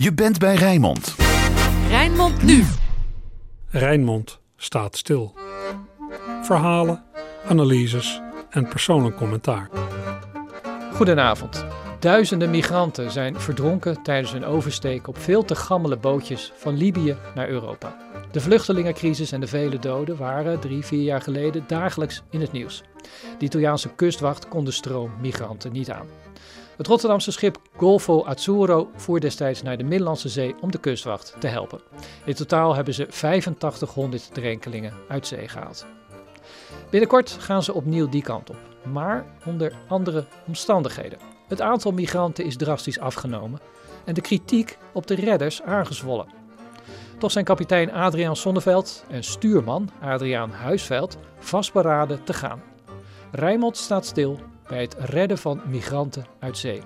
Je bent bij Rijnmond. Rijnmond nu. Rijnmond staat stil. Verhalen, analyses en persoonlijk commentaar. Goedenavond. Duizenden migranten zijn verdronken tijdens hun oversteek op veel te gammele bootjes van Libië naar Europa. De vluchtelingencrisis en de vele doden waren drie, vier jaar geleden dagelijks in het nieuws. De Italiaanse kustwacht kon de stroom migranten niet aan. Het Rotterdamse schip Golfo Azzurro voer destijds naar de Middellandse Zee om de kustwacht te helpen. In totaal hebben ze 8500 drenkelingen uit zee gehaald. Binnenkort gaan ze opnieuw die kant op, maar onder andere omstandigheden. Het aantal migranten is drastisch afgenomen en de kritiek op de redders aangezwollen. Toch zijn kapitein Adriaan Sonneveld en stuurman Adriaan Huisveld vastberaden te gaan. Rijmond staat stil bij het redden van migranten uit zee.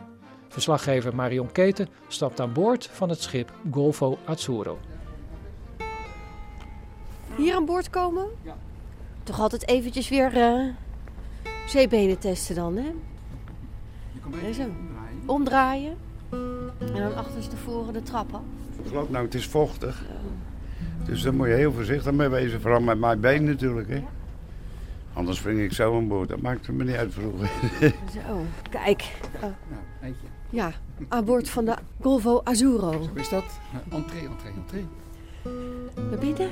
Verslaggever Marion Keten stapt aan boord van het schip Golfo Azzurro. Hier aan boord komen? Ja. Toch altijd eventjes weer uh, zeebenen testen dan, hè? Je kan omdraaien. Omdraaien. En dan achterstevoren de trappen. Geloof nou, het is vochtig. Dus daar moet je heel voorzichtig mee wezen. Vooral met mijn been natuurlijk, hè? Anders spring ik zo aan boord. Dat maakt me niet uit vroeger. Zo, kijk. Uh, nou, eentje. Ja, aan boord van de Golfo Azzurro. Zo is dat. Entree, entree, entree. Naar binnen?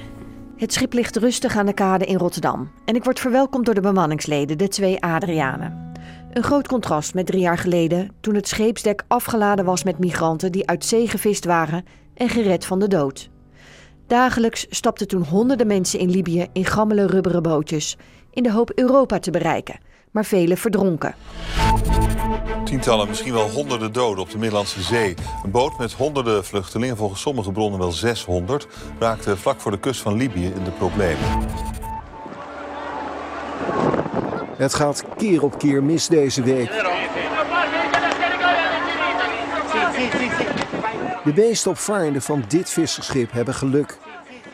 Het schip ligt rustig aan de kade in Rotterdam. En ik word verwelkomd door de bemanningsleden, de twee Adrianen. Een groot contrast met drie jaar geleden, toen het scheepsdek afgeladen was met migranten die uit zee gevist waren en gered van de dood. Dagelijks stapten toen honderden mensen in Libië in gammele rubberen bootjes in de hoop Europa te bereiken, maar velen verdronken. Tientallen, misschien wel honderden doden op de Middellandse Zee. Een boot met honderden vluchtelingen, volgens sommige bronnen wel 600, raakte vlak voor de kust van Libië in de problemen. Het gaat keer op keer mis deze week. De meest opvarenden van dit visserschip hebben geluk.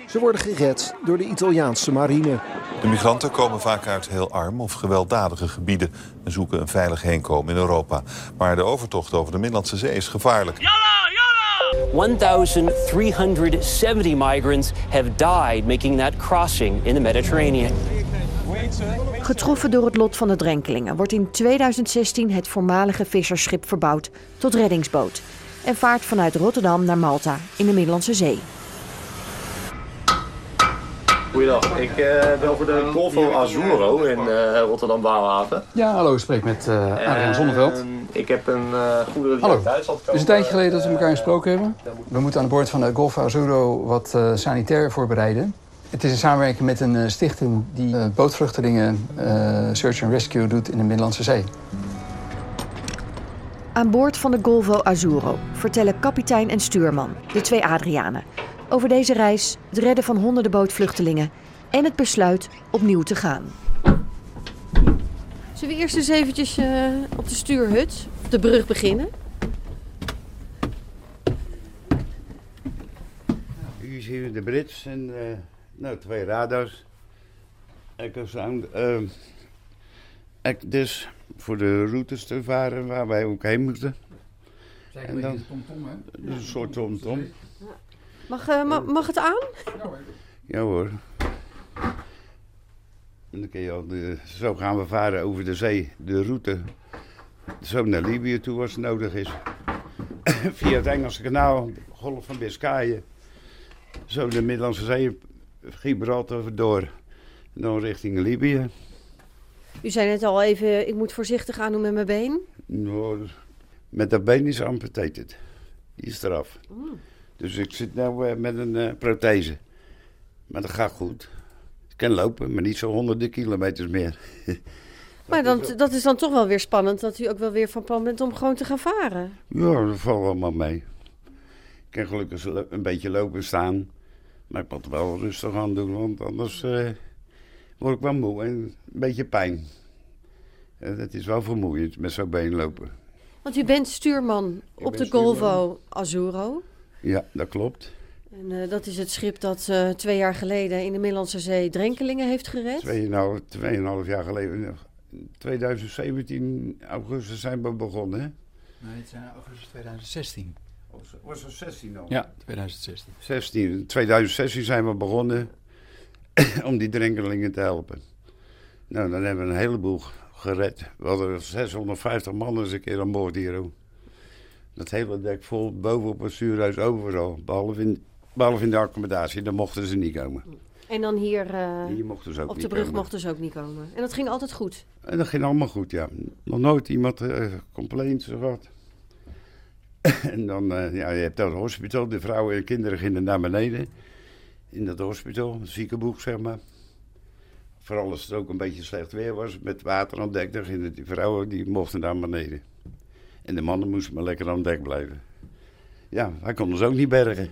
Ze worden gered door de Italiaanse marine. De migranten komen vaak uit heel arm of gewelddadige gebieden... en zoeken een veilig heenkomen in Europa. Maar de overtocht over de Middellandse Zee is gevaarlijk. 1,370 migrants have died making that crossing in the Mediterranean. Getroffen door het lot van de drenkelingen wordt in 2016 het voormalige vissersschip verbouwd tot reddingsboot en vaart vanuit Rotterdam naar Malta in de Middellandse Zee. Goedendag, ik uh, bel voor de Golfo Azzurro in uh, rotterdam Baalhaven. Ja, hallo, ik spreek met uh, Adriaan Zonneveld. ik heb een goederen die uit Duitsland Het is een tijdje geleden dat we elkaar gesproken hebben. We moeten aan boord van de Golfo Azzurro wat sanitair voorbereiden. Het is een samenwerking met een stichting die bootvluchtelingen search and rescue doet in de Middellandse Zee. Aan boord van de Golfo Azzurro vertellen kapitein en stuurman, de twee Adrianen, over deze reis, het redden van honderden bootvluchtelingen en het besluit opnieuw te gaan. Zullen we eerst eens eventjes uh, op de stuurhut, op de brug beginnen? Hier zien we de Brits en uh, nou, twee radars. Echo-sound. Uh, dus voor de routes te varen waar wij ook heen moeten. Zeg en dan, een tomtom, hè? Een soort tomtom. Mag, uh, ma mag het aan? Ja hoor. En dan kun je al de, zo gaan we varen over de zee, de route. Zo naar Libië toe als het nodig is. Via het Engelse kanaal, golf van Biscayen. Zo de Middellandse Zee, Gibraltar door. En dan richting Libië. U zei net al even, ik moet voorzichtig aan doen met mijn been. Nou, met dat been is amputated. Die is eraf. Mm. Dus ik zit nu met een uh, prothese. Maar dat gaat goed. Ik kan lopen, maar niet zo honderden kilometers meer. maar dan, dat is dan toch wel weer spannend dat u ook wel weer van plan bent om gewoon te gaan varen. Ja, dat valt allemaal mee. Ik kan gelukkig een beetje lopen staan. Maar ik moet wel rustig aan doen, want anders uh, word ik wel moe en een beetje pijn. Het is wel vermoeiend met zo'n been lopen. Want u bent stuurman op de Golvo Azzurro. Ja, dat klopt. En uh, dat is het schip dat uh, twee jaar geleden in de Middellandse Zee drenkelingen heeft gered? Tweeënhalf, tweeënhalf jaar geleden. 2017 augustus zijn we begonnen, hè? Nee, het zijn augustus 2016. Was het 16 al? Ja, 2016. 16. 2016 zijn we begonnen om die drenkelingen te helpen. Nou, dan hebben we een heleboel gered. We hadden 650 man eens een keer aan boord hier. ook. Dat hele dek vol, boven op het stuurhuis, overal. Behalve in, behalve in de accommodatie, daar mochten ze niet komen. En dan hier, eh, Hier mochten ze ook op de brug komen. mochten ze ook niet komen. En dat ging altijd goed. En dat ging allemaal goed, ja. Nog nooit iemand eh complaints gehad. en dan, eh, ja, je hebt dat hospital. De vrouwen en kinderen gingen naar beneden. In dat hospital, het ziekenboek, zeg maar. Vooral als het ook een beetje slecht weer was, met water aan dek. Dan gingen die vrouwen, die mochten naar beneden. En de mannen moesten maar lekker aan dek blijven. Ja, wij konden ze ook niet bergen.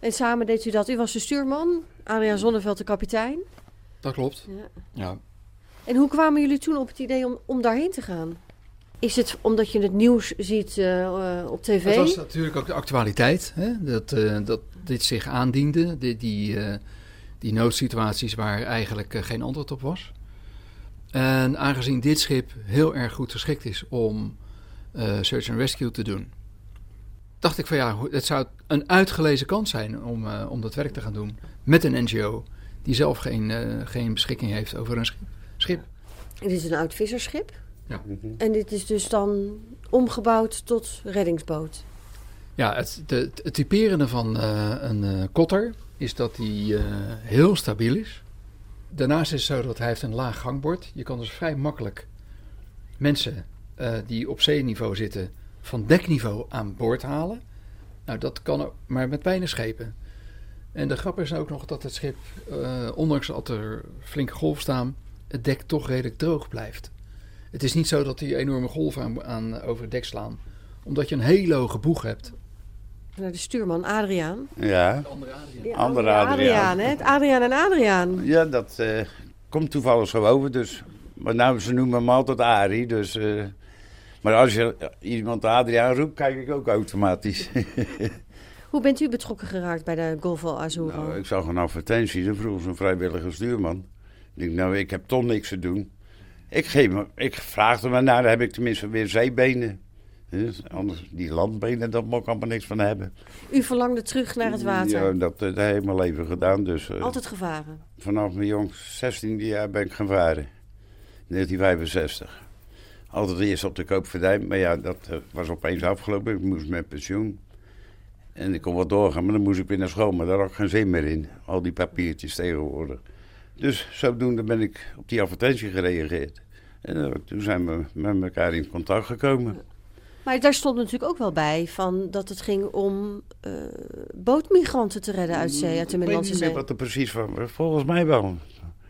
En samen deed u dat. U was de stuurman, Adriaan Zonneveld de kapitein. Dat klopt. Ja. Ja. En hoe kwamen jullie toen op het idee om, om daarheen te gaan? Is het omdat je het nieuws ziet eh, eh, op tv? Het was natuurlijk ook de actualiteit, hè? Dat, eh, dat dit zich aandiende, die, die, eh, die noodsituaties waar eigenlijk geen antwoord op was. En aangezien dit schip heel erg goed geschikt is om search and rescue te doen, dacht ik van ja, het zou een uitgelezen kans zijn om, eh, om dat werk te gaan doen met een NGO die zelf geen, eh, geen beschikking heeft over een schip. Dit is een oud visserschip. Ja. En dit is dus dan omgebouwd tot reddingsboot. Ja, het, de, het typerende van eh, een eh, kotter is dat hij eh, heel stabiel is. Daarnaast is het zo dat hij heeft een laag gangbord. Je kan dus vrij makkelijk mensen eh, die op zeeniveau zitten van dekniveau aan boord halen. Nou, dat kan ook maar met weinig schepen. En de grap is ook nog dat het schip, eh, ondanks dat er flinke golven staan, het dek toch redelijk droog blijft. Het is niet zo dat die enorme golven aan, aan over het dek slaan, omdat je een hele hoge boeg hebt. Naar de stuurman Adriaan. Ja, Die andere Adriaan, Adriaan. hè? Het Adriaan en Adriaan. Ja, dat eh, komt toevallig zo over. Dus, maar nou, ze noemen hem altijd Arie. Dus, eh, maar als je iemand Adriaan roept, kijk ik ook automatisch. Hoe bent u betrokken geraakt bij de Golfo Azuro? nou, ik zag een advertentie, dan vroeg een vrijwillige stuurman. Ik denk, nou, ik heb toch niks te doen. Ik, geef me, ik vraagde me naar, dan heb ik tenminste weer zeebenen. Dus anders, die landbenen, daar mag ik allemaal niks van hebben. U verlangde terug naar het water. Ja, dat, dat heb ik mijn leven gedaan. Dus, eh, Altijd gevaren. Vanaf mijn jong 16 jaar ben ik gaan varen. 1965. Altijd eerst op de koopvaardij, maar ja, dat eh, was opeens afgelopen. Ik moest met pensioen. En ik kon wel doorgaan, maar dan moest ik weer naar school. Maar daar had ik geen zin meer in. Al die papiertjes tegenwoordig. Dus zodoende ben ik op die advertentie gereageerd. En eh, toen zijn we met elkaar in contact gekomen. Maar daar stond natuurlijk ook wel bij van dat het ging om eh, bootmigranten te redden uit zee, uit de Ik weet Middellandse niet meer Zee. wat er precies van was. Volgens mij wel.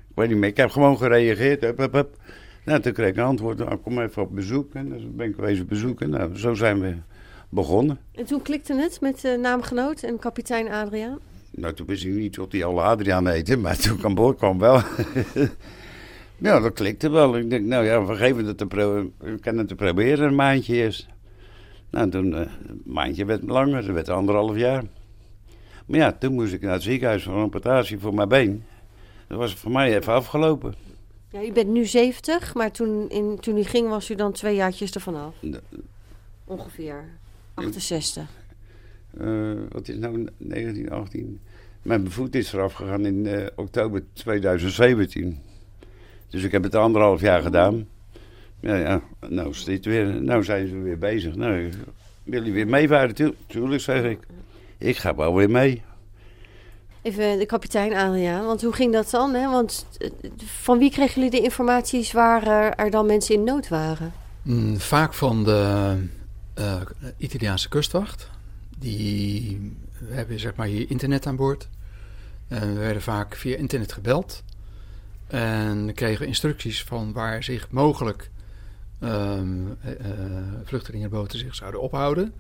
Ik weet niet meer. Ik heb gewoon gereageerd. Hup, hup, hup. Nou, toen kreeg ik een antwoord. Nou, kom even op bezoek. En dus ben ik wezen bezoeken. Nou, zo zijn we begonnen. En toen klikte het met de naamgenoot en kapitein Adriaan. Nou, toen wist ik niet wat die alle Adriaan heette. Maar toen ik aan boord kwam wel. ja, dat klikte wel. Ik denk, nou ja, we geven het te, pro- we kunnen het te proberen een maandje eerst. Nou, toen, eh, een maandje werd langer. Dat werd anderhalf jaar. Maar ja, toen moest ik naar het ziekenhuis voor een amputatie voor mijn been. Dat was voor mij even afgelopen. Ja, u bent nu 70, maar toen, in, toen u ging was u dan twee jaartjes ervan af. Ongeveer. 68. Eh, wat is nou 1918? Mijn voet is eraf gegaan in eh, oktober 2017. Dus ik heb het anderhalf jaar gedaan. Ja, ja, nou, is dit weer, nou zijn ze weer bezig. Nou, wil je weer meevaren? Tu- Tuurlijk, zeg ik. Ik ga wel weer mee. Even de kapitein Adriaan, want hoe ging dat dan? Hè? Want eh, van wie kregen jullie de informaties waar er, dan mensen in nood waren? Mm, vaak van de eh, Italiaanse kustwacht. Die hebben zeg maar hier internet aan boord. We werden vaak via internet gebeld. En kregen instructies van waar zich mogelijk eh, vluchtelingenboten zich zouden ophouden.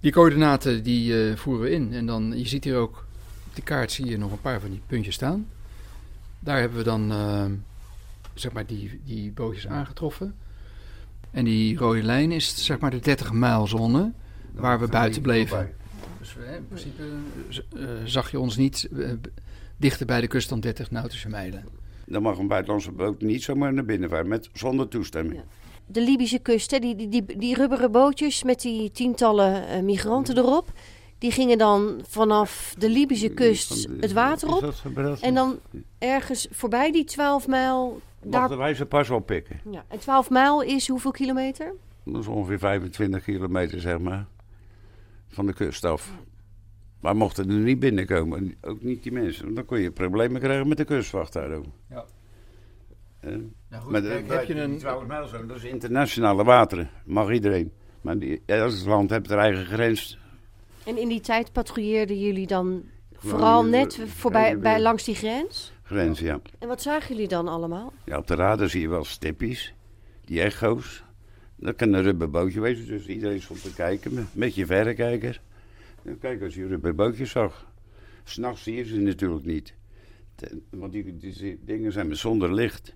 Die coördinaten die voeren we in. En dan, je ziet hier ook op die kaart zie je nog een paar van die puntjes staan. Daar hebben we dan ehm, zeg maar die, die bootjes aangetroffen. En die rode lijn is zeg maar de 30 mijlzone waar we buiten bleven. Dus we, in principe eh, zag je ons niet eh, dichter bij de kust dan 30 nautische mijlen. Dan mag een buitenlandse boot niet zomaar naar binnen varen, met, zonder toestemming. de Libische kust, hè, die, die, die, die rubberen bootjes met die tientallen eh, migranten erop. Die gingen dan vanaf de Libische kust het water op. En dan ergens voorbij die 12 mijl. Daar, Mochten wij ze pas oppikken. ja, en 12 mijl is hoeveel kilometer? Dat is ongeveer 25 kilometer, zeg maar. Van de kust af. Maar mochten er niet binnenkomen, ook niet die mensen. Want dan kon je problemen krijgen met de kustwacht daar ook. Ja. Nou goed, maar kijk, heb je een- 12 mijlzone, dat is internationale wateren. Mag iedereen. Maar die, elk land heeft zijn eigen grens. En in die tijd patrouilleerden jullie dan vooral je- net je- voorbij, je- bij, langs die grens? grens ja. En wat zagen jullie dan allemaal? ja, op de radar zie je wel stippies. Die echo's. Dat kan een rubberbootje wezen. Dus iedereen stond te kijken met, je verrekijker. En kijk, als je een rubberbootje zag. S'nachts zie je ze natuurlijk niet. Want die, die dingen zijn zonder licht.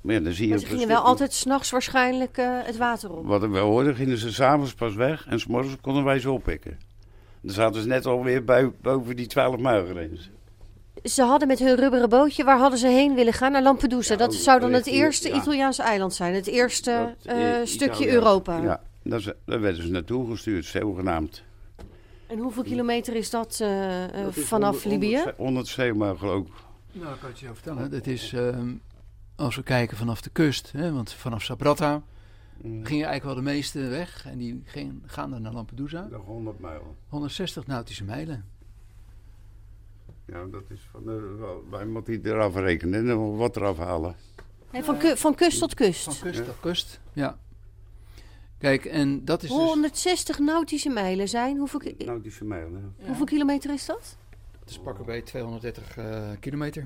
Maar ja, dan zie je Maar ze gingen wel altijd s'nachts waarschijnlijk eh, het water op. Wat we hoorden, gingen ze s'avonds pas weg. En s'morgens konden wij ze oppikken. Dan zaten ze net alweer bij, boven die 12 mijlgrens. Ze hadden met hun rubberen bootje, waar hadden ze heen willen gaan? Naar Lampedusa. dat zou dan het eerste ja. Italiaanse eiland zijn. Het eerste Dat, eh, stukje. Europa. Ja, daar, ze- daar werden ze naartoe gestuurd, zogenaamd. En hoeveel kilometer is dat eh, eh, Dat is vanaf 100 Libië? 100 107 geloof ik. Nou, ik kan het je vertellen. Dat is, ehm, als we kijken vanaf de kust, hè, want vanaf Sabrata Mm. gingen eigenlijk wel de meeste weg. En die gingen, gaan dan naar Lampedusa. Nog 100 mijl. 160 nautische mijlen. Ja, dat is van de, wel- wij moeten die eraf rekenen en dan wat eraf halen. Nee, van, ku- van kust tot kust. Van kust tot kust, ja. Kijk, en dat is dus... 160 nautische mijlen zijn. Hoeveel, ki- Nautische mijl, hè. hoeveel kilometer is dat? Dat is pakken bij 230 eh, kilometer.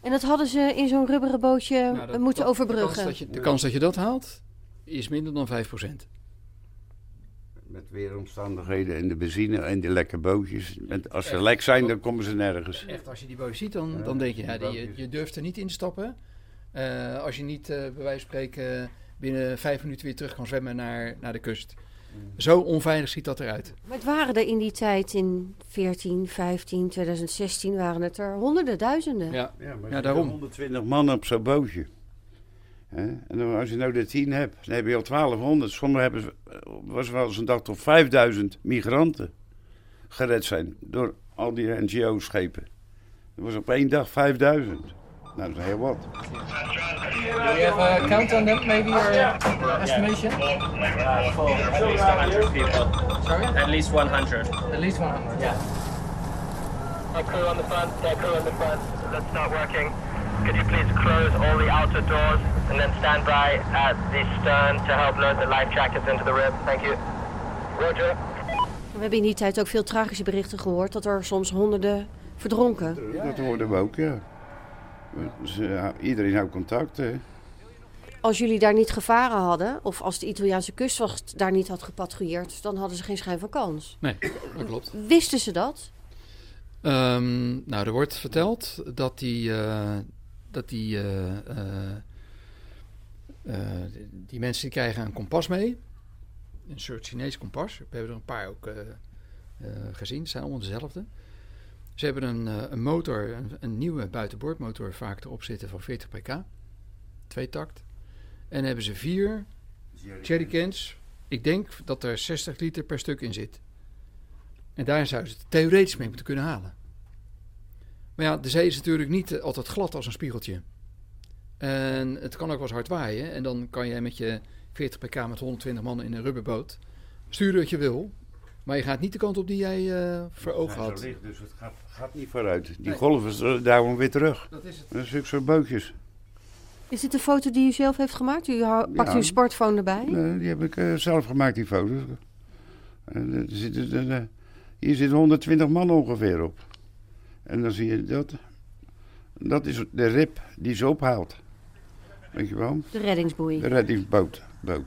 En dat hadden ze in zo'n rubberen bootje Nou, dat- eh, moeten dat- De overbruggen. kans, dat je, de kans dat je dat haalt, is minder dan 5%. Met weeromstandigheden en de benzine en de lekke bootjes. Als ze lek zijn, dan komen ze nergens. Echt, als je die boot ziet, dan, Ja, dan denk je, die ja, die, je, je durft er niet in te stappen. Eh, als je niet, eh, bij wijze van spreken, binnen vijf minuten weer terug kan zwemmen naar, naar de kust. Zo onveilig ziet dat eruit. Maar het waren er in die tijd, in 14, 15, 2016, waren het er honderden, duizenden. Ja, Ja, maar ja daarom. zijn 120 man op zo'n bootje. Hè? En dan, als je nou de 10 hebt, dan heb je al 1200. Sommigen hebben, ze- was wel eens een dag tot 5000 migranten gered zijn door al die NGO-schepen. Dat was op één dag 5000. Nou, dat is heel wat. Do you have a count on them, maybe, or estimation? At least 100 people. Sorry? At least 100. At least 100. Yeah. Our crew on the front, their crew on the front. That's not working. Could you please close all the outer doors and then stand by at the stern to help load the life jackets into the rib? Thank you. Roger. We hebben in die tijd ook veel tragische berichten gehoord dat er soms honderden verdronken. Dat hoorden we ook, ja. Dus, ja, iedereen houdt contact, hè. Als jullie daar niet gevaren hadden, of als de Italiaanse kustwacht daar niet had gepatrouilleerd, dan hadden ze geen schijn van kans. Nee, dat klopt. Wisten ze dat? Ehm, nou, er wordt verteld dat die, eh, dat die, eh, eh, eh, die mensen die krijgen een kompas mee. Een soort Chinees kompas. We hebben er een paar ook gezien. Het zijn allemaal dezelfde. Ze hebben een, een motor, een, een nieuwe buitenboordmotor vaak erop zitten van 40 pk. Twee takt. En hebben ze vier jerrycans. Ik denk dat er 60 liter per stuk in zit. En daar zouden ze het theoretisch mee moeten kunnen halen. Maar ja, de zee is natuurlijk niet eh, altijd glad als een spiegeltje. En het kan ook wel eens hard waaien. En dan kan jij met je 40 pk met 120 man in een rubberboot sturen wat je wil. Maar je gaat niet de kant op die jij eh, voor ogen had. zo licht, dus het gaat, gaat niet vooruit. Die Nee. golven duwen weer terug. Dat is het. Dat is ook zo'n bootjes. Is dit een foto die u zelf heeft gemaakt? U pakt Ja. u een smartphone erbij? Nee, die heb ik eh, zelf gemaakt, die foto's. En, eh, er zitten, eh, hier zitten 120 man ongeveer op. En dan zie je dat. Dat is de rib die ze ophaalt. Weet je wel? De reddingsboei. De reddingsboot. Boot.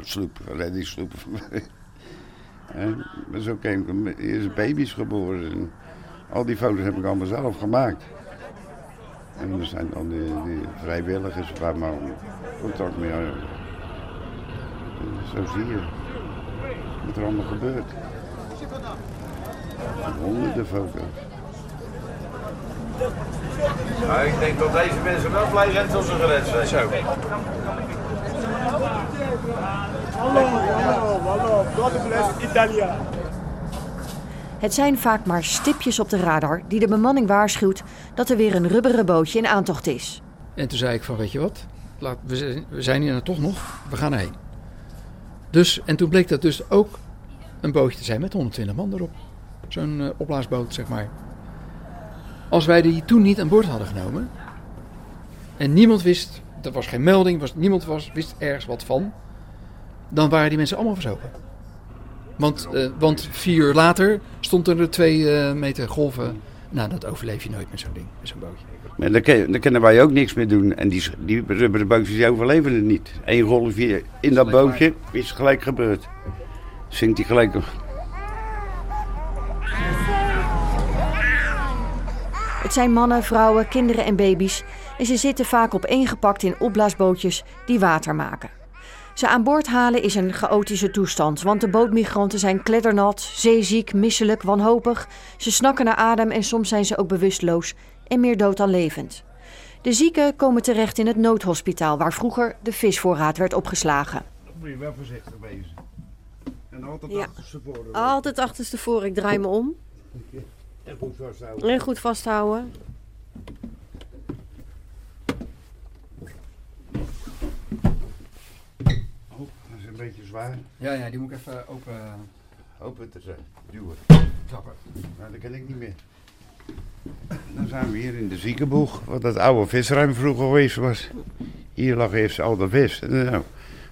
Sloep. Reddingssloep. en zo kwam ik. Hier is baby's geboren. En al die foto's heb ik allemaal zelf gemaakt. En er zijn dan die, die vrijwilligers waar maar contact mee hebben. En Zo zie je wat er allemaal gebeurt. Honderden foto's. Ik denk dat deze mensen wel blij zijn tot ze gered zijn. Zo. Hallo, hallo, hallo. God bless Italia. Het zijn vaak maar stipjes op de radar die de bemanning waarschuwt dat er weer een rubberen bootje in aantocht is. En toen zei ik van, weet je wat, Laat, we, zijn, we zijn hier nou toch nog, we gaan erheen. Dus, en toen bleek dat dus ook een bootje te zijn met 120 man erop. Zo'n uh, opblaasboot, zeg maar. Als wij die toen niet aan boord hadden genomen en niemand wist, er was geen melding, was, niemand was, wist ergens wat van, dan waren die mensen allemaal verzopen. Want, uh, want vier uur later stond er twee uh, meter golven. Nou, dat overleef je nooit met zo'n ding, met zo'n bootje. Maar dan, dan kunnen wij ook niks meer doen. En die, die rubberen bootjes die overleven het niet. Eén golfje in dat bootje is gelijk gebeurd. Zingt hij gelijk Het zijn mannen, vrouwen, kinderen en baby's. En ze zitten vaak opeengepakt in opblaasbootjes die water maken. Ze aan boord halen is een chaotische toestand, want de bootmigranten zijn kleddernat, zeeziek, misselijk, wanhopig. Ze snakken naar adem en soms zijn ze ook bewusteloos en meer dood dan levend. De zieken komen terecht in het noodhospitaal waar vroeger de visvoorraad werd opgeslagen. Dan moet je wel voorzichtig wezen. En altijd Ja. achterstevoren. Altijd achterstevoren. Ik draai me om. En goed vasthouden. En goed vasthouden. Oh, dat is een beetje zwaar. Ja, ja, die moet ik even open... Open te zijn. Duwen. Trappen. Nou, dat kan ik niet meer. Dan zijn we hier in de ziekenboeg, wat dat oude visruim vroeger geweest was. Hier lag eerst al de vis. En nou,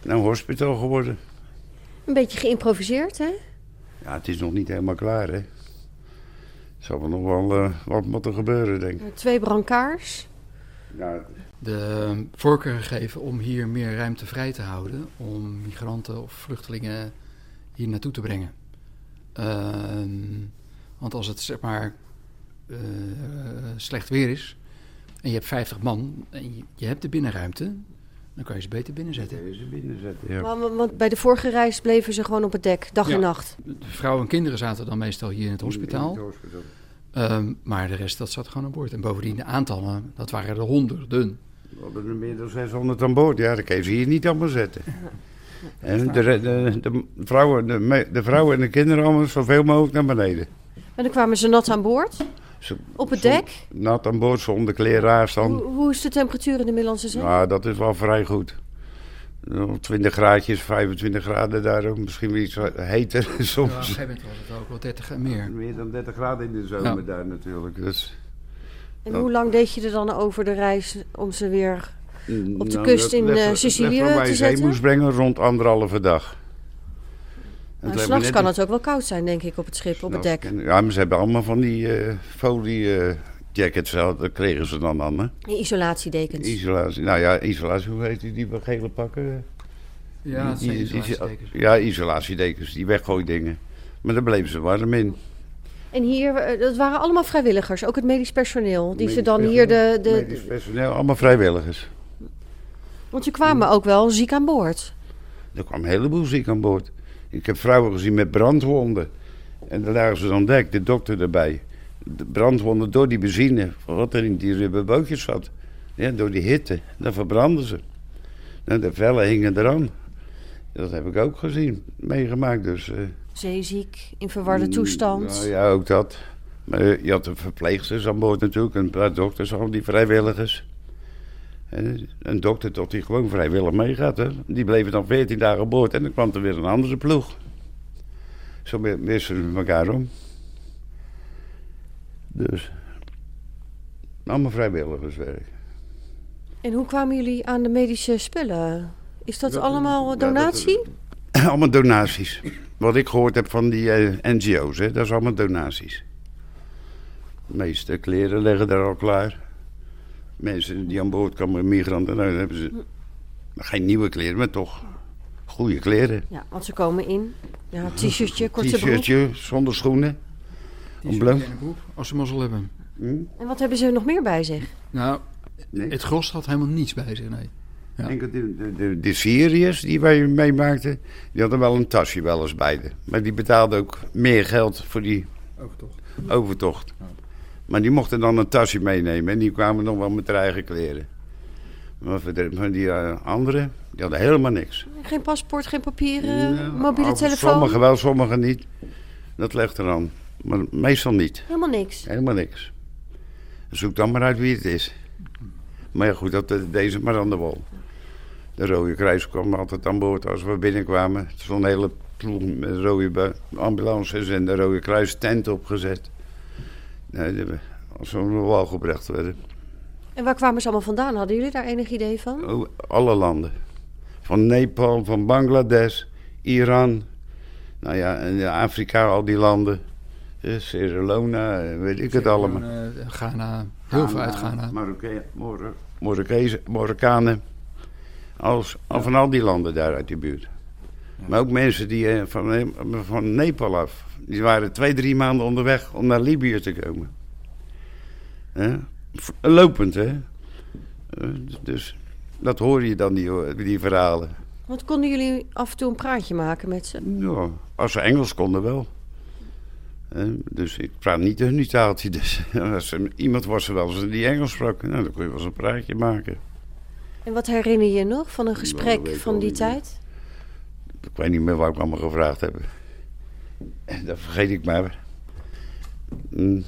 nou hospital geworden. Een beetje geïmproviseerd, hè? Ja, het is nog niet helemaal klaar, hè. Zal er nog wel eh, wat moeten gebeuren, denk ik. Twee brancards. Ja, de voorkeur gegeven om hier meer ruimte vrij te houden. Om migranten of vluchtelingen hier naartoe te brengen. Ehm, want als het zeg maar eh, slecht weer is en je hebt 50 man en je, je hebt de binnenruimte, dan kan je ze beter binnenzetten. Kun je ze binnenzetten, ja. Maar, maar- want bij de vorige reis bleven ze gewoon op het dek, dag Ja. en nacht. De vrouwen en kinderen zaten dan meestal hier in het hospitaal. In het hospitaal. Ehm, maar de rest dat zat gewoon aan boord. En bovendien de aantallen, dat waren er honderden. We hadden er meer dan 600 aan boord. Ja, dat kan je ze hier niet allemaal zetten. En de, de, vrouwen, de, vrouwen en de kinderen allemaal zoveel mogelijk naar beneden. En dan kwamen ze nat aan boord. Ze- Op het zon- dek. Nat aan boord, zonder kleren aanstaan. Hoe, hoe is de temperatuur in de Middellandse Zee? Nou, dat is wel vrij goed. Nog 20 graadjes, 25 graden daar, misschien wel iets heter Ja, op een soms. gegeven moment was het ook wel 30 en meer. Meer dan 30 graden in de zomer Ja. daar natuurlijk. Dus, En hoe lang deed je er dan over de reis om ze weer op de Nou, kust in eh, er- Sicilië te zetten? moest brengen rond anderhalve dag. En Nou, het S'nachts kan het ook wel koud zijn, denk ik, op het schip, op het dek. Ja, maar ze hebben allemaal van die eh, folie eh, jackets, wel, dat kregen ze dan allemaal. Die isolatiedekens. Isolatie, nou ja, isolatie, hoe heet die, die gele pakken? Ja, Die- zijn isolatiedekens. Ja, isolatiedekens, die weggooidingen. Maar daar bleven ze warm in. En hier, eh, dat waren allemaal vrijwilligers, ook het medisch personeel. Die ze Medisch dan hier de... personeel, de Medisch personeel, allemaal vrijwilligers. want ze kwamen ook wel ziek aan boord. Er kwam een heleboel ziek aan boord. Ik heb vrouwen gezien met brandwonden. En daar lagen ze dan dek, de dokter erbij. De brandwonden door die benzine, wat er in die rubberbootjes zat. Ja, door die hitte, dan verbranden ze. Nou, de vellen hingen eraan. Dat heb ik ook gezien, meegemaakt. Dus, eh, Zeeziek, in verwarde toestand. nou ja, ook dat. Maar eh, je had de verpleegsters aan boord natuurlijk, een paar dokters, al die vrijwilligers. En een dokter tot die gewoon vrijwillig meegaat. Hè. Die bleven dan 14 dagen aan boord en dan kwam er weer een andere ploeg. Zo wisten we elkaar om. Dus. Allemaal vrijwilligerswerk. En hoe kwamen jullie aan de medische spullen? Is dat Dat- allemaal ja, donatie? allemaal donaties. Wat ik gehoord heb van die eh, NGO's, hè, dat is allemaal donaties. De meeste kleren liggen daar al klaar. Mensen die aan boord komen, migranten, nou, dan hebben ze geen nieuwe kleren, maar toch goede kleren. Ja, want ze komen in. Ja, t-shirtje, korte broek. T-shirtje, zonder schoenen. Die is een als ze mazzel hebben. En wat hebben ze nog meer bij zich? Nou, het gros had helemaal niets bij zich, nee. Ja. Enkel de, de, de, de Syriërs die wij meemaakten, die hadden wel een tasje wel eens bij de. Maar die betaalden ook meer geld voor die Overtocht. overtocht. Maar die mochten dan een tasje meenemen en die kwamen nog wel met hun eigen kleren. Maar voor, de, voor die uh, anderen, die hadden helemaal niks. Geen paspoort, geen papieren, Ja, mobiele telefoon? Sommigen wel, sommigen niet. Dat legt eraan. Maar meestal niet. Helemaal niks. Helemaal niks. Zoek dan maar uit wie het is. Maar ja, goed, dat, deze maar aan de wal. De Rode Kruis kwam altijd aan boord als we binnenkwamen. Er stond een hele ploeg met rode bu- ambulances en de Rode Kruis tent opgezet. Nee, als we de wal gebracht werden. En waar kwamen ze allemaal vandaan? Hadden jullie daar enig idee van? Oh, alle landen. Van Nepal, van Bangladesh, Iran. Nou ja, en Afrika, al die landen. Eh, Sierra Leone, eh, weet ik het allemaal. Eh, Ghana, heel veel uit Ghana. Marokkanen. Als, al van al die landen daar uit die buurt. Maar ook mensen die eh, van, Ne- van Nepal af. Die waren twee, drie maanden onderweg om naar Libië te komen. Lopend, hè. Eh, dus dat hoor je dan, die, die verhalen. Want konden jullie af en toe een praatje maken met ze? Ja, als ze Engels konden wel. Dus ik praat niet hun taaltje. Dus als er iemand was er wel eens die Engels sprak, nou, dan kon je wel eens een praatje maken. En wat herinner je je nog van een dat gesprek van die tijd? Ik weet niet meer wat ik allemaal gevraagd heb. En Dat vergeet ik maar. Mm.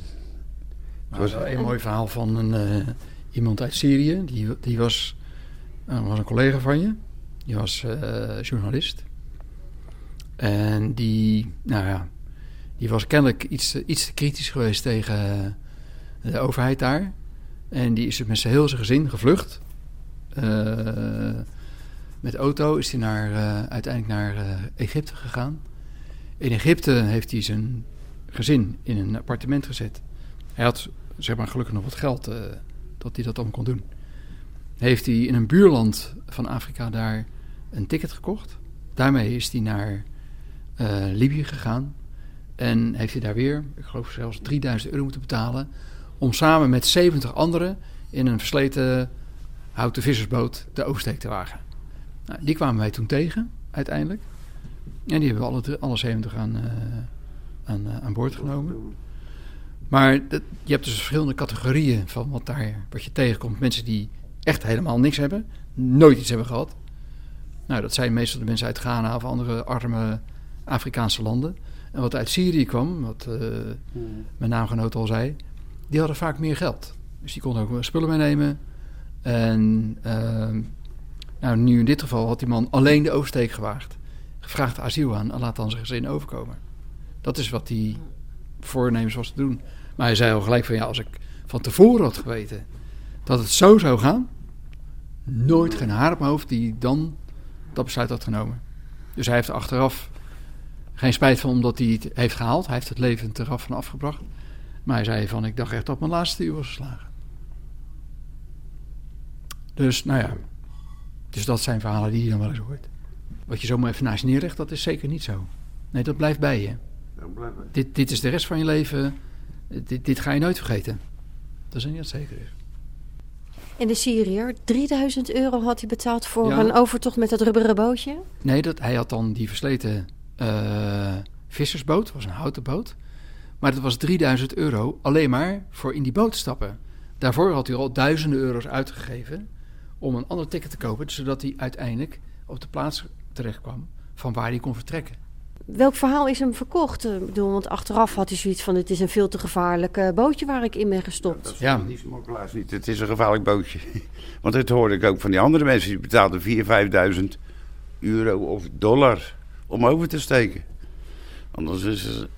Er was wel een mooi verhaal van een, eh, iemand uit Syrië. Die, die was, eh, was een collega van je. Die was eh, journalist. En die, nou ja, die was kennelijk iets, te- iets te kritisch geweest tegen eh, de overheid daar. En die is met zijn heel zijn gezin gevlucht. Eh, met auto is hij naar, eh, uiteindelijk naar Egypte gegaan. In Egypte heeft hij zijn gezin in een appartement gezet. Hij had zeg maar gelukkig nog wat geld dat hij dat allemaal kon doen. Heeft hij in een buurland van Afrika daar een ticket gekocht. Daarmee is hij naar Libië gegaan. En heeft hij daar weer, ik geloof zelfs 3000 euro moeten betalen. Om samen met 70 anderen in een versleten houten vissersboot de oversteek te wagen. Nou, die kwamen wij toen tegen, uiteindelijk. En die hebben we alle, alle 70 aan, eh, aan, eh, aan boord genomen. Maar dat, je hebt dus verschillende categorieën van wat, daar, wat je tegenkomt. Mensen die echt helemaal niks hebben, nooit iets hebben gehad. Nou, dat zijn meestal de mensen uit Ghana of andere arme Afrikaanse landen. En wat uit Syrië kwam, wat eh, mijn naamgenoot al zei, die hadden vaak meer geld. Dus die konden ook spullen meenemen. En ehm, nou, nu in dit geval had die man alleen de oversteek gewaagd. Gevraagd asiel aan en laat dan zijn gezin overkomen. Dat is wat hij voornemens was te doen. Maar hij zei al gelijk van ja, als ik van tevoren had geweten dat het zo zou gaan, nooit geen haar op mijn hoofd die dan dat besluit had genomen. Dus hij heeft er achteraf geen spijt van omdat hij het heeft gehaald. Hij heeft het leven eraf van afgebracht. Maar hij zei van ik dacht echt dat mijn laatste uur was geslagen. Dus nou ja, dus dat zijn verhalen die je dan wel eens hoort. Wat je zomaar even naast je neerlegt, dat is zeker niet zo. Nee, dat blijft bij je. Dit, dit is de rest van je leven. Dit, dit ga je nooit vergeten. Dat is niet dat zeker is. En de Syriër, 3000 euro had hij betaald voor Ja. een overtocht met dat rubberen bootje? Nee, dat, hij had dan die versleten eh, vissersboot. was een houten boot. Maar dat was 3000 euro alleen maar voor in die boot te stappen. Daarvoor had hij al duizenden euro's uitgegeven om een ander ticket te kopen, zodat hij uiteindelijk op de plaats terecht kwam van waar hij kon vertrekken. Welk verhaal is hem verkocht? Eh, Ik bedoel, want achteraf had hij zoiets van... het is een veel te gevaarlijk eh, bootje waar ik in ben gestopt. Ja. Die smokkelaars niet. Het is een gevaarlijk bootje. Want dat hoorde ik ook van die andere mensen. Die betaalden 4.000, 5.000 euro of dollar om over te steken. Anders is het-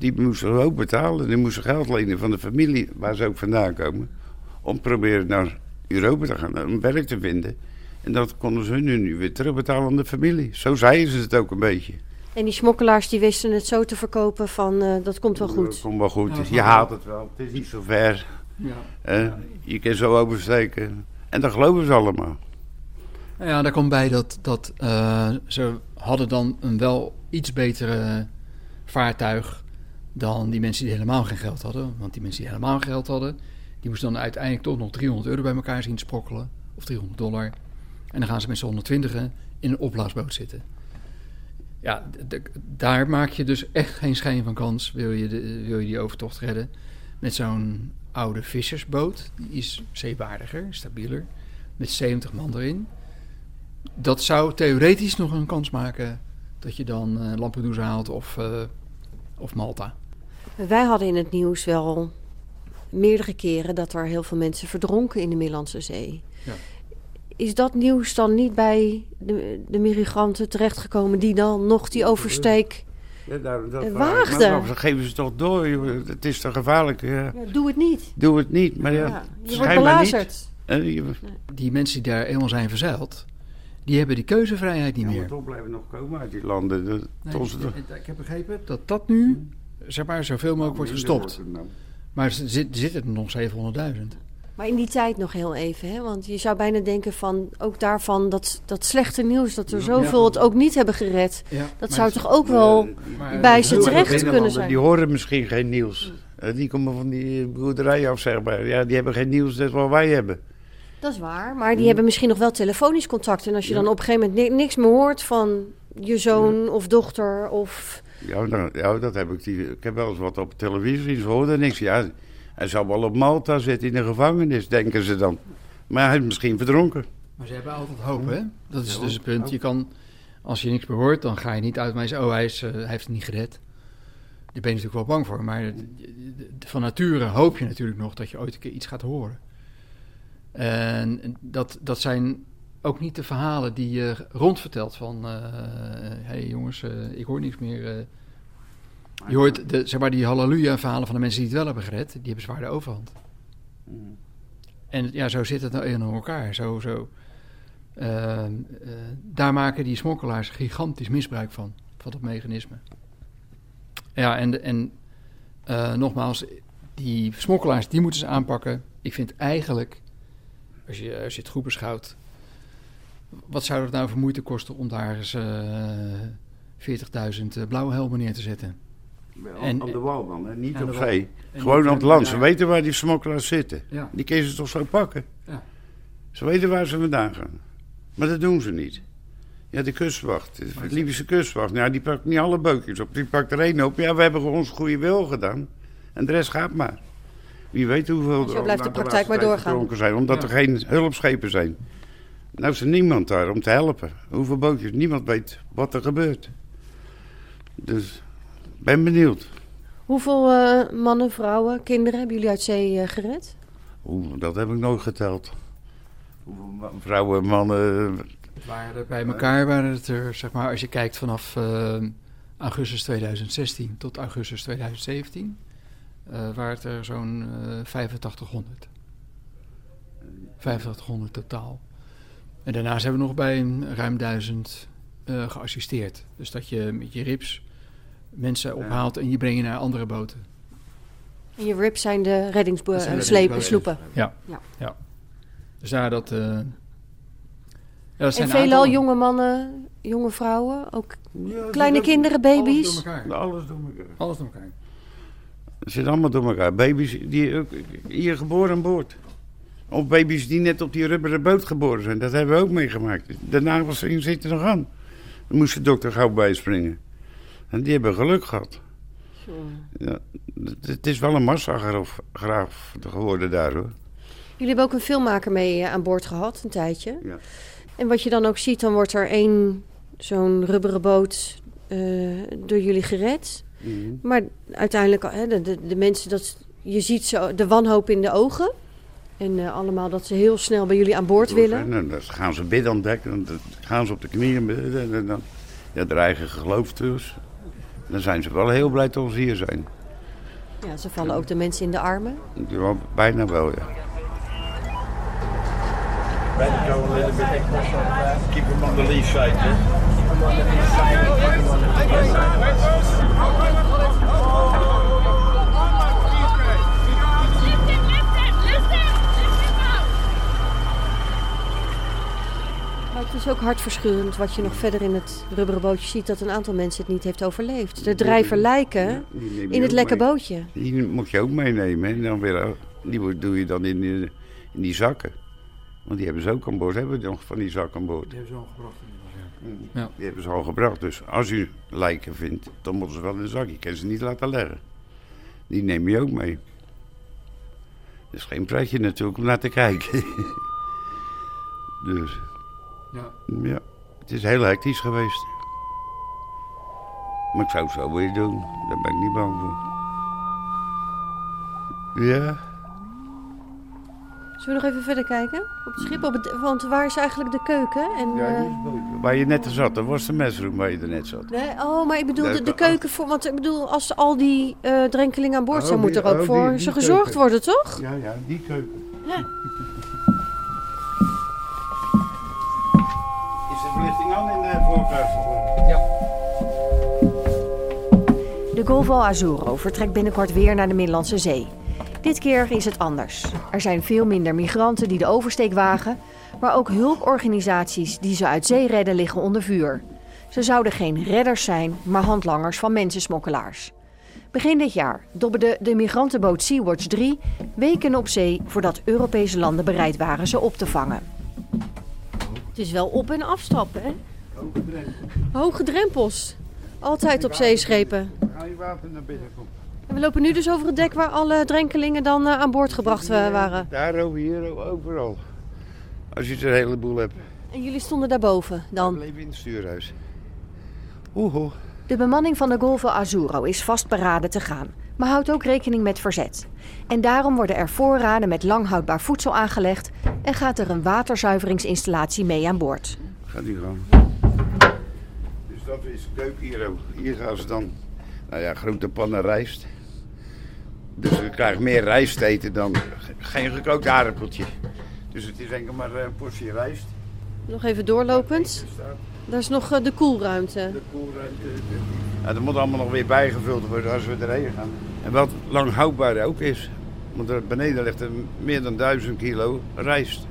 die moesten ook betalen. Die moesten geld lenen van de familie waar ze ook vandaan komen. Om proberen naar Europa te gaan, om werk te vinden. En dat konden ze hun nu weer terugbetalen aan de familie. Zo zeiden ze het ook een beetje. En die smokkelaars die wisten het zo te verkopen van... eh, dat komt wel goed. Dat komt wel goed. Ja, je haalt het wel. Het is niet zo ver. Ja. Eh, je kan zo oversteken. En dat geloven ze allemaal. Nou ja, daar komt bij dat, dat eh, ze hadden dan een wel iets betere vaartuig dan die mensen die helemaal geen geld hadden. Want die mensen die helemaal geld hadden, die moesten dan uiteindelijk toch nog 300 euro bij elkaar zien sprokkelen. Of 300 dollar. En dan gaan ze met z'n 120 in een opblaasboot zitten. Ja, daar maak je dus echt geen schijn van kans, wil je, de, wil je die overtocht redden. Met zo'n oude vissersboot, die is zeewaardiger, stabieler met 70 man erin. Dat zou theoretisch nog een kans maken dat je dan uh, Lampedusa haalt of, uh, of Malta. Wij hadden in het nieuws wel meerdere keren dat er heel veel mensen verdronken in de Middellandse Zee. Ja. Is dat nieuws dan niet bij de, de migranten terechtgekomen die dan nog die oversteek ja, daar, dat waagden? Maar, geven ze toch door, het is toch gevaarlijk. Ja. doe het niet. Doe het niet, maar ja, je wordt belazerd. Die mensen die daar eenmaal zijn verzeild, die hebben die keuzevrijheid niet meer. toch blijven nog komen uit die landen. De, nee, ik, heb begrepen dat dat nu, zeg maar, zoveel mogelijk wordt gestopt. Nou. Maar er zit, zitten er nog 700.000. Maar in die tijd nog heel even, hè? want je zou bijna denken van ook daarvan dat, dat slechte nieuws, dat er zoveel het ook niet hebben gered, dat zou toch ook wel bij ze terecht kunnen zijn. Die horen misschien geen nieuws. Eh, die komen van die boerderijen af, zeg maar. Ja, die hebben geen nieuws, dat wat wij hebben. Dat is waar, maar die hebben misschien nog wel telefonisch contact. En als je dan op een gegeven moment niks meer hoort van je zoon of dochter of... Ja, nou, ja, dat heb ik. Die, ik heb wel eens wat op televisie, ze hoorden niks. Ja, hij zal wel op Malta zitten in de gevangenis, denken ze dan. Maar hij is misschien verdronken. Maar ze hebben altijd hoop, hè? Dat is dus het punt. Je kan, als je niks meer hoort, dan ga je niet uit. Oh, hij, is, uh, hij heeft het niet gered. Daar ben je natuurlijk wel bang voor. Maar van nature hoop je natuurlijk nog dat je ooit een keer iets gaat horen. En dat, dat zijn ook niet de verhalen die je rondvertelt van... hé uh, hey jongens, uh, ik hoor niks meer. Uh, je hoort de, zeg maar, die halleluja-verhalen van de mensen die het wel hebben gered. Die hebben zwaar de overhand. Mm. En ja, zo zit het nou in elkaar. Zo, zo. Ehm, daar maken die smokkelaars gigantisch misbruik van. Van dat mechanisme. Ja, en, en nogmaals, die smokkelaars, die moeten ze aanpakken. Ik vind eigenlijk als je, als je het goed beschouwt, wat zou het nou voor moeite kosten om daar eens uh, eh, 40.000 eh, blauwe helmen neer te zetten? en, aan de wal dan, hè? niet op zee. Gewoon op het land. Ze weten waar die smokkelaars zitten. Ja. Die kunnen ze toch zo pakken? Ja. Ze weten waar ze vandaan gaan. Maar dat doen ze niet. Ja, de kustwacht, de Libische kustwacht. Nou, die pakt niet alle bootjes op. Die pakt er één op. Ja, we hebben gewoon ons goede wil gedaan. En de rest gaat maar. Wie weet hoeveel Zo blijft de praktijk maar doorgaan. Zijn, omdat er geen hulpschepen zijn. Nou is er niemand daar om te helpen. Hoeveel bootjes? Niemand weet wat er gebeurt. Dus ben benieuwd. Hoeveel uh, mannen, vrouwen, kinderen hebben jullie uit zee uh, gered? Oeh, dat heb ik nooit geteld. Hoeveel vrouwen, mannen... Waren er bij elkaar waren het er, zeg maar, als je kijkt vanaf uh, augustus 2016 tot augustus 2017 uh, waren het er zo'n uh, 8500. 8500 totaal. En daarnaast hebben we nog bij een ruim duizend uh, geassisteerd. Dus dat je met je rips mensen ophaalt en je brengt je naar andere boten. En je rips zijn de reddingsslepen, sloepen? Ja. ja. ja. Dus daar dat... Uh, ja, en veelal jonge mannen, jonge vrouwen, ook ja, kleine kinderen, baby's? Alles door elkaar. Alles door elkaar. Alles door elkaar. Het zit allemaal door elkaar. Baby's die hier geboren aan boord. Of baby's die net op die rubberen boot geboren zijn. Dat hebben we ook meegemaakt. De nagels zitten nog aan. Dan moest de dokter gauw bijspringen. En die hebben geluk gehad. Ja, het is wel een massagraf geworden daar hoor. Jullie hebben ook een filmmaker mee eh, aan boord gehad, een tijdje. Ja. En wat je dan ook ziet, dan wordt er één zo'n rubberen boot uh, door jullie gered. Mhm. Maar uiteindelijk, hè, de, de, de, mensen, dat, je ziet zo de wanhoop in de ogen. En uh, allemaal dat ze heel snel bij jullie aan boord willen. dan gaan ze bidden ontdekken, dan gaan ze op de knieën bidden. En dan, ja, de eigen geloof dus. Dan zijn ze wel heel blij dat ze hier zijn. Ja, ze vallen ook de mensen in de armen? Ja, bijna wel, ja. Bijna go a little bit keep them on the lee side. Het is ook hartverscheurend wat je nog verder in het rubberen bootje ziet... dat een aantal mensen het niet heeft overleefd. De drijver lijken in het lekke bootje. Die moet je ook meenemen. En dan weer, die doe je dan in, in die zakken. Want die hebben ze ook aan boord. Hebben we nog van die zakken aan boord? Die hebben ze al gebracht. Ja. Die hebben ze al gebracht. Dus als u lijken vindt, dan moeten ze wel in een zak. Je kan ze niet laten leggen. Die neem je ook mee. Dat is geen pretje natuurlijk om naar te kijken. Dus Ja. ja, het is heel hectisch geweest. Maar ik zou het zo weer doen. Daar ben ik niet bang voor. Ja. Zullen we nog even verder kijken? Op het schip, op het, want waar is eigenlijk de keuken? En, Ja, eh, Waar je net zat, dat was de mesroom waar je er net zat. nee, oh, maar ik bedoel de, de keuken voor... Want ik bedoel, als al die eh, drenkelingen aan boord Oh, zijn... moet er ook oh, voor die- die ze gezorgd keuken. worden, toch? Ja, ja, die keuken. Ja. Is de verlichting aan in de voorkant? De Golfo Azuro vertrekt binnenkort weer naar de Middellandse Zee. Dit keer is het anders. Er zijn veel minder migranten die de oversteek wagen, maar ook hulporganisaties die ze uit zee redden liggen onder vuur. Ze zouden geen redders zijn, maar handlangers van mensensmokkelaars. Begin dit jaar dobberde de migrantenboot Sea-Watch 3 weken op zee voordat Europese landen bereid waren ze op te vangen. Het is wel op- en afstappen, hè? Hoge drempels. Altijd op zeeschepen. Ga je water naar binnen komen. En we lopen nu dus over het dek waar alle drenkelingen dan eh, aan boord gebracht eh, waren. Daar, over hier, overal. Als je het een heleboel hebt. En jullie stonden daarboven dan? Bleef in het stuurhuis. Oeh, De bemanning van de Golfo Azuro is vastberaden te gaan, maar houdt ook rekening met verzet. En daarom worden er voorraden met langhoudbaar voedsel aangelegd en gaat er een waterzuiveringsinstallatie mee aan boord. gaat die gang. Dus dat is keuken hier ook. Hier gaan ze dan, nou ja, grote pannen rijst. Dus je krijgt meer rijst te eten dan ge- geen gekookt aardappeltje. Dus het is enkel maar een portie rijst. Nog even doorlopend. Daar is nog eh, de koelruimte. Ja, dat moet allemaal nog weer bijgevuld worden als we erheen gaan. En wat lang houdbaar ook is. Want er beneden ligt er meer dan duizend kilo rijst.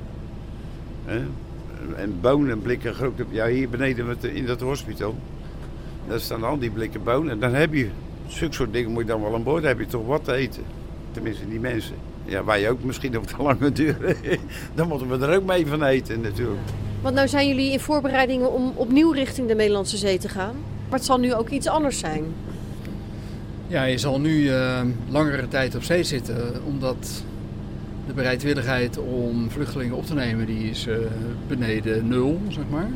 En bonen, blikken, grote... Ja, hier beneden de- in dat hospital. Daar staan al die blikken bonen. En dan heb je... Zulke soort dingen moet je dan wel aan boord. Dan heb je toch wat te eten. Tenminste, die mensen. Ja, wij ook misschien op de lange duur. dan moeten we er ook mee van eten natuurlijk. Want nou zijn jullie in voorbereidingen om opnieuw richting de Middellandse Zee te gaan. Maar het zal nu ook iets anders zijn. Ja, je zal nu eh, langere tijd op zee zitten, omdat de bereidwilligheid om vluchtelingen op te nemen, die is eh, beneden nul, zeg maar.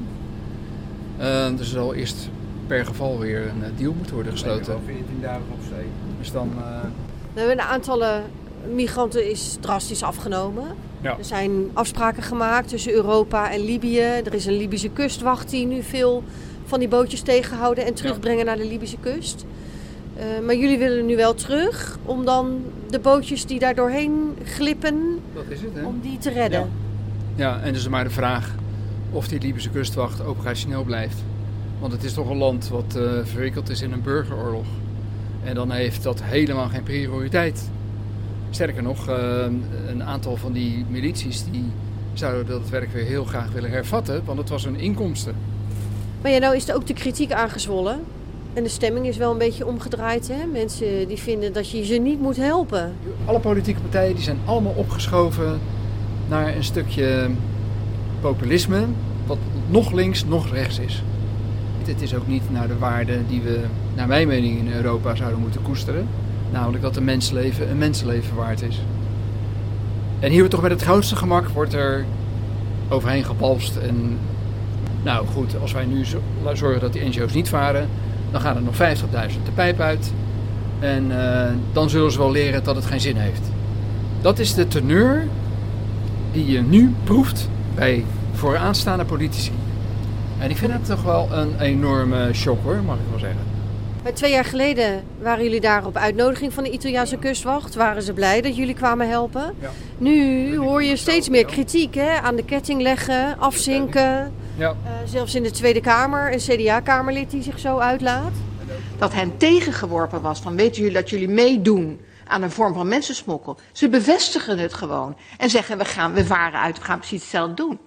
Eh, dus er zal eerst per geval weer een eh, deal moeten worden gesloten. 14 dagen op zee. Dus dan... eh, We hebben de aantallen migranten is drastisch afgenomen. Ja. Er zijn afspraken gemaakt tussen Europa en Libië. Er is een Libische kustwacht die nu veel van die bootjes tegenhouden en terugbrengen naar de Libische kust. Eh, maar jullie willen nu wel terug om dan de bootjes die daar doorheen glippen, Dat is het, hè? om die te redden. Ja, en dus maar de vraag of die Libische kustwacht operationeel blijft. Want het is toch een land wat eh, verwikkeld is in een burgeroorlog. En dan heeft dat helemaal geen prioriteit. Sterker nog, eh, een aantal van die milities die zouden dat werk weer heel graag willen hervatten, want het was hun inkomsten. Maar ja, nou is er ook de kritiek aangezwollen. En de stemming is wel een beetje omgedraaid. Hè? Mensen die vinden dat je ze niet moet helpen. Alle politieke partijen die zijn allemaal opgeschoven naar een stukje populisme, wat nog links, nog rechts is. Het is ook niet naar de waarden die we, naar mijn mening, in Europa zouden moeten koesteren. Namelijk dat een mensleven een mensenleven waard is. En hier toch met het grootste gemak wordt er overheen gepalst. En nou goed, als wij nu zo- zorgen dat die NGO's niet varen, dan gaan er nog 50.000 de pijp uit. En eh, dan zullen ze wel leren dat het geen zin heeft. Dat is de teneur die je nu proeft bij vooraanstaande politici. En ik vind het toch wel een enorme shock hoor, mag ik wel zeggen. Maar twee jaar geleden waren jullie daar op uitnodiging van de Italiaanse kustwacht. Waren ze blij dat jullie kwamen helpen. Nu hoor je steeds meer kritiek hè? aan de ketting leggen, afzinken. Ja. Eh, zelfs in de Tweede Kamer, een CDA-kamerlid die zich zo uitlaat. dat hen tegengeworpen was van weten jullie dat jullie meedoen aan een vorm van mensensmokkel. Ze bevestigen het gewoon en zeggen we, gaan, we varen uit, we gaan precies hetzelfde doen.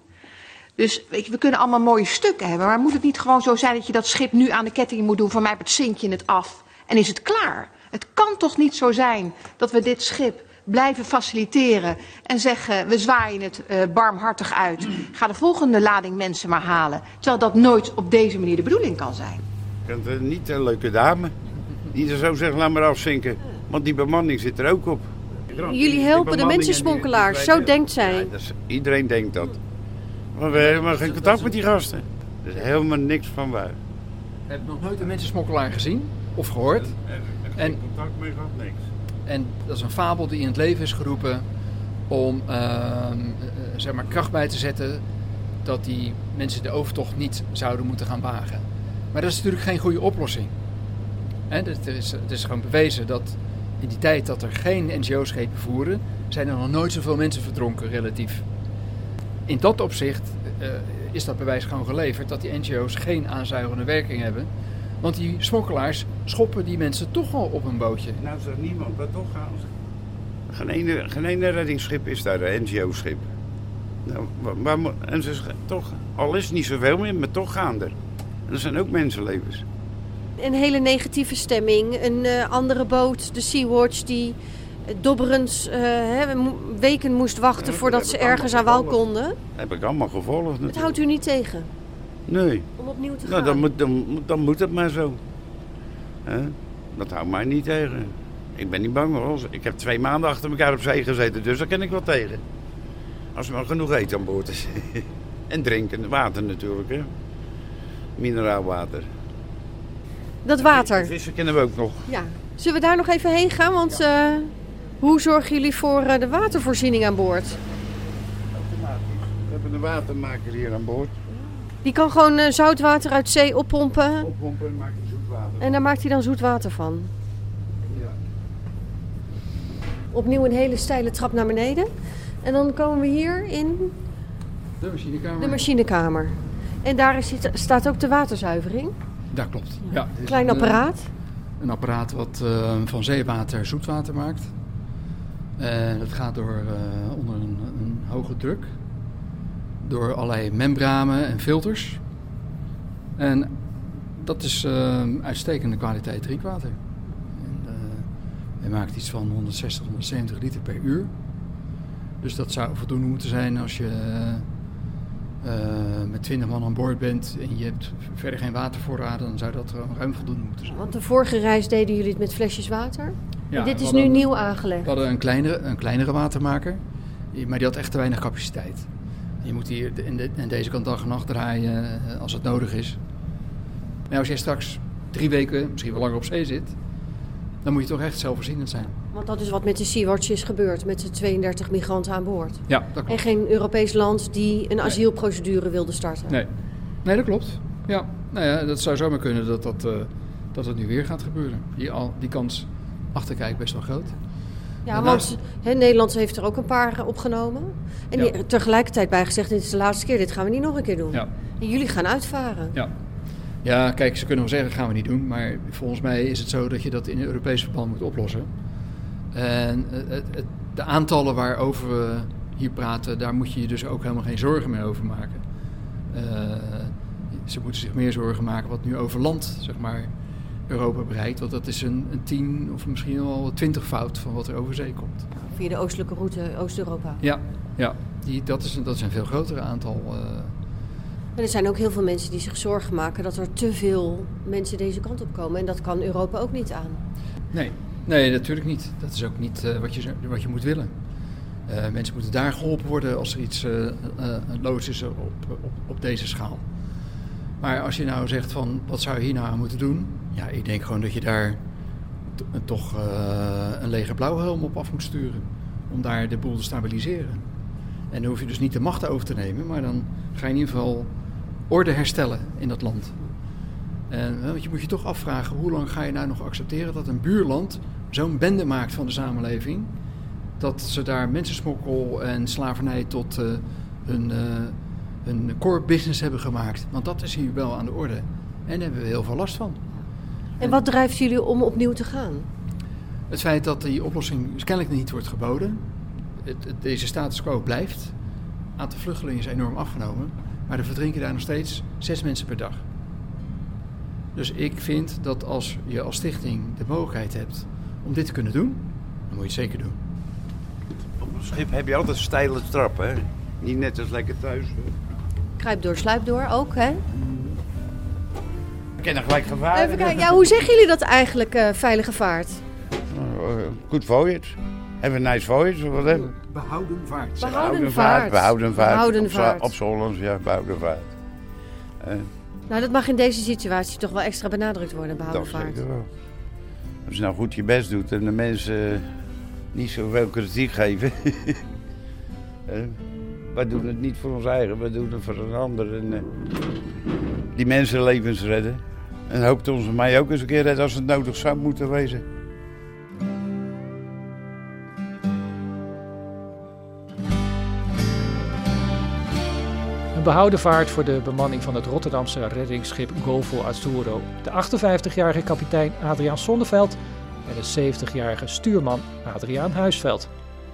Dus weet je, we kunnen allemaal mooie stukken hebben, maar moet het niet gewoon zo zijn dat je dat schip nu aan de ketting moet doen, van mij zink je het af en is het klaar? Het kan toch niet zo zijn dat we dit schip blijven faciliteren en zeggen we zwaaien het eh, barmhartig uit. Ga de volgende lading mensen maar halen. Terwijl dat nooit op deze manier de bedoeling kan zijn. Ik vind het niet een leuke dame. Die er zo zegt, laat maar afzinken. Want die bemanning zit er ook op. Jullie helpen de mensensmokkelaars, zo denkt zij. Ja, dat is- iedereen denkt dat. Maar we hebben helemaal geen contact met die gasten. Er is helemaal niks van waar. Heb nog nooit een mensensmokkelaar gezien of gehoord. En contact mee gehad, niks. En dat is een fabel die in het leven is geroepen om ehm, eh, zeg maar kracht bij te zetten dat die mensen de overtocht niet zouden moeten gaan wagen. Maar dat is natuurlijk geen goede oplossing. Hè, het, is, het is gewoon bewezen dat in die tijd dat er geen NGO-schepen voeren, zijn er nog nooit zoveel mensen verdronken relatief. In dat opzicht eh, is dat bewijs gewoon geleverd dat die NGO's geen aanzuigende werking hebben. Want die smokkelaars schoppen die mensen toch al op een bootje. Nou zegt niemand, maar toch gaan ze. Geen ene, geen ene reddingsschip is daar, een NGO-schip. Nou, maar, maar, en ze toch, al is het niet zoveel meer, maar toch gaan er. En er zijn ook mensenlevens. Een hele negatieve stemming. Een uh, andere boot, de Sea-Watch, die dobberend uh, weken moest wachten ja, voordat ze ergens aan wal konden. Dat heb ik allemaal gevolgd natuurlijk. Het houdt u niet tegen? Nee. Om opnieuw te nou, gaan? Dan moet, dan, dan moet het maar zo. He? Dat houdt mij niet tegen. Ik ben niet bang hoor. Ik heb twee maanden achter elkaar op zee gezeten, dus daar ken ik wel tegen. Als er maar genoeg eten aan boord is. en drinken, water natuurlijk hè. Mineraalwater. Dat water. Vissen kennen we ook nog. Ja. Zullen we daar nog even heen gaan? Want ja. uh, hoe zorgen jullie voor uh, de watervoorziening aan boord? Automatisch. We hebben een watermaker hier aan boord. Die kan gewoon uh, zoutwater uit zee oppompen. Oppompen en maakt hij zoetwater. En daar maakt hij dan zoetwater van. Ja. Opnieuw een hele steile trap naar beneden. En dan komen we hier in de machinekamer. De machinekamer. En daar is, staat ook de waterzuivering. Dat klopt. Ja, Klein apparaat. Een, een apparaat wat uh, van zeewater zoetwater maakt. En dat gaat door uh, onder een, een, hoge druk. Door allerlei membranen en filters. En dat is uh, uitstekende kwaliteit drinkwater. En, hij maakt iets van 160, 170 liter per uur. Dus dat zou voldoende moeten zijn als je uh, met 20 man aan boord bent en je hebt verder geen watervoorraden, dan zou dat ruim voldoende moeten zijn. Want de vorige reis deden jullie het met flesjes water? Ja, dit is nu een, nieuw aangelegd? We hadden een kleinere, een kleinere watermaker, maar die had echt te weinig capaciteit. Je moet hier in, de, in deze kant dag en nacht draaien uh, als het nodig is. Maar als jij straks drie weken, misschien wel langer op zee zit, dan moet je toch echt zelfvoorzienend zijn. Want dat is wat met de Sea-Watch is gebeurd, met de 32 migranten aan boord. Ja, dat klopt. En geen Europees land die een asielprocedure wilde starten. Nee, nee dat klopt. Ja, nou ja, dat zou zomaar kunnen dat dat, uh, dat het nu weer gaat gebeuren. Die, al, die kans achterkijk best wel groot. Ja, want he, Nederland heeft er ook een paar opgenomen. En ja. tegelijkertijd bijgezegd, dit is de laatste keer, dit gaan we niet nog een keer doen. Ja. En jullie gaan uitvaren. Ja. Ja, kijk, ze kunnen wel zeggen, gaan we niet doen. Maar volgens mij is het zo dat je dat in een Europees verband moet oplossen. En het, het, de aantallen waarover we hier praten, daar moet je je dus ook helemaal geen zorgen meer over maken. Uh, ze moeten zich meer zorgen maken wat nu over land, zeg maar, Europa bereikt. Want dat is een, een tien of misschien wel twintig fout van wat er over zee komt. Via de oostelijke route Oost-Europa. Ja, ja die, dat, is, dat is een veel groter aantal. Uh, en er zijn ook heel veel mensen die zich zorgen maken dat er te veel mensen deze kant op komen. En dat kan Europa ook niet aan. Nee, nee natuurlijk niet. Dat is ook niet uh, wat, je, wat je moet willen. Uh, mensen moeten daar geholpen worden als er iets uh, loods is op, op, op, deze schaal. Maar als je nou zegt van wat zou je hier nou aan moeten doen? Ja, ik denk gewoon dat je daar toch een leger blauwhelm op af moet sturen. Om daar de boel te stabiliseren. En dan hoef je dus niet de macht over te nemen, maar dan ga je in ieder geval orde herstellen in dat land. En want je moet je toch afvragen, hoe lang ga je nou nog accepteren dat een buurland zo'n bende maakt van de samenleving, dat ze daar mensensmokkel en slavernij tot uh, hun, uh, hun core business hebben gemaakt. Want dat is hier wel aan de orde. En daar hebben we heel veel last van. En wat drijft jullie om opnieuw te gaan? Het feit dat die oplossing kennelijk niet wordt geboden. Het, het, deze status quo blijft. Het aantal vluchtelingen is enorm afgenomen. Maar er verdrinken daar nog steeds zes mensen per dag. Dus ik vind dat als je als stichting de mogelijkheid hebt om dit te kunnen doen, dan moet je het zeker doen. Op een schip heb je altijd steile trappen, hè? Niet net als lekker thuis. Kruip door, sluip door ook, hè? Ik ken er gelijk gevaar. Even kijken, ja, hoe zeggen jullie dat eigenlijk, uh, veilige vaart? Uh, good voyage. Have a nice voyage. Wat hebben Behouden vaart. Behouden vaart. Behouden vaart. Behouden vaart. Op Hollands, ja, behouden vaart. Eh, Nou, dat mag in deze situatie toch wel extra benadrukt worden, behouden dat vaart. zeker wel. Als je nou goed je best doet en de mensen eh, niet zoveel kritiek geven. eh, wij doen het niet voor ons eigen, wij doen het voor een ander. En, eh, die mensen levens redden. En hoopt ons mij ook eens een keer redden als het nodig zou moeten wezen. Een behouden vaart voor de bemanning van het Rotterdamse reddingsschip Golfo Azzurro. De 58-jarige kapitein Adriaan Sonneveld en de 70-jarige stuurman Adriaan Huisveld.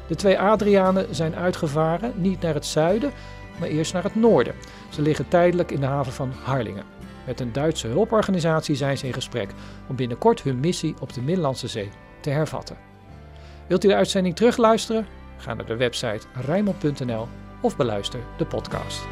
De twee Adrianen zijn uitgevaren niet naar het zuiden, maar eerst naar het noorden. Ze liggen tijdelijk in de haven van Harlingen. Met een Duitse hulporganisatie zijn ze in gesprek om binnenkort hun missie op de Middellandse Zee te hervatten. Wilt u de uitzending terugluisteren? Ga naar de website rijnmond.nl of beluister de podcast.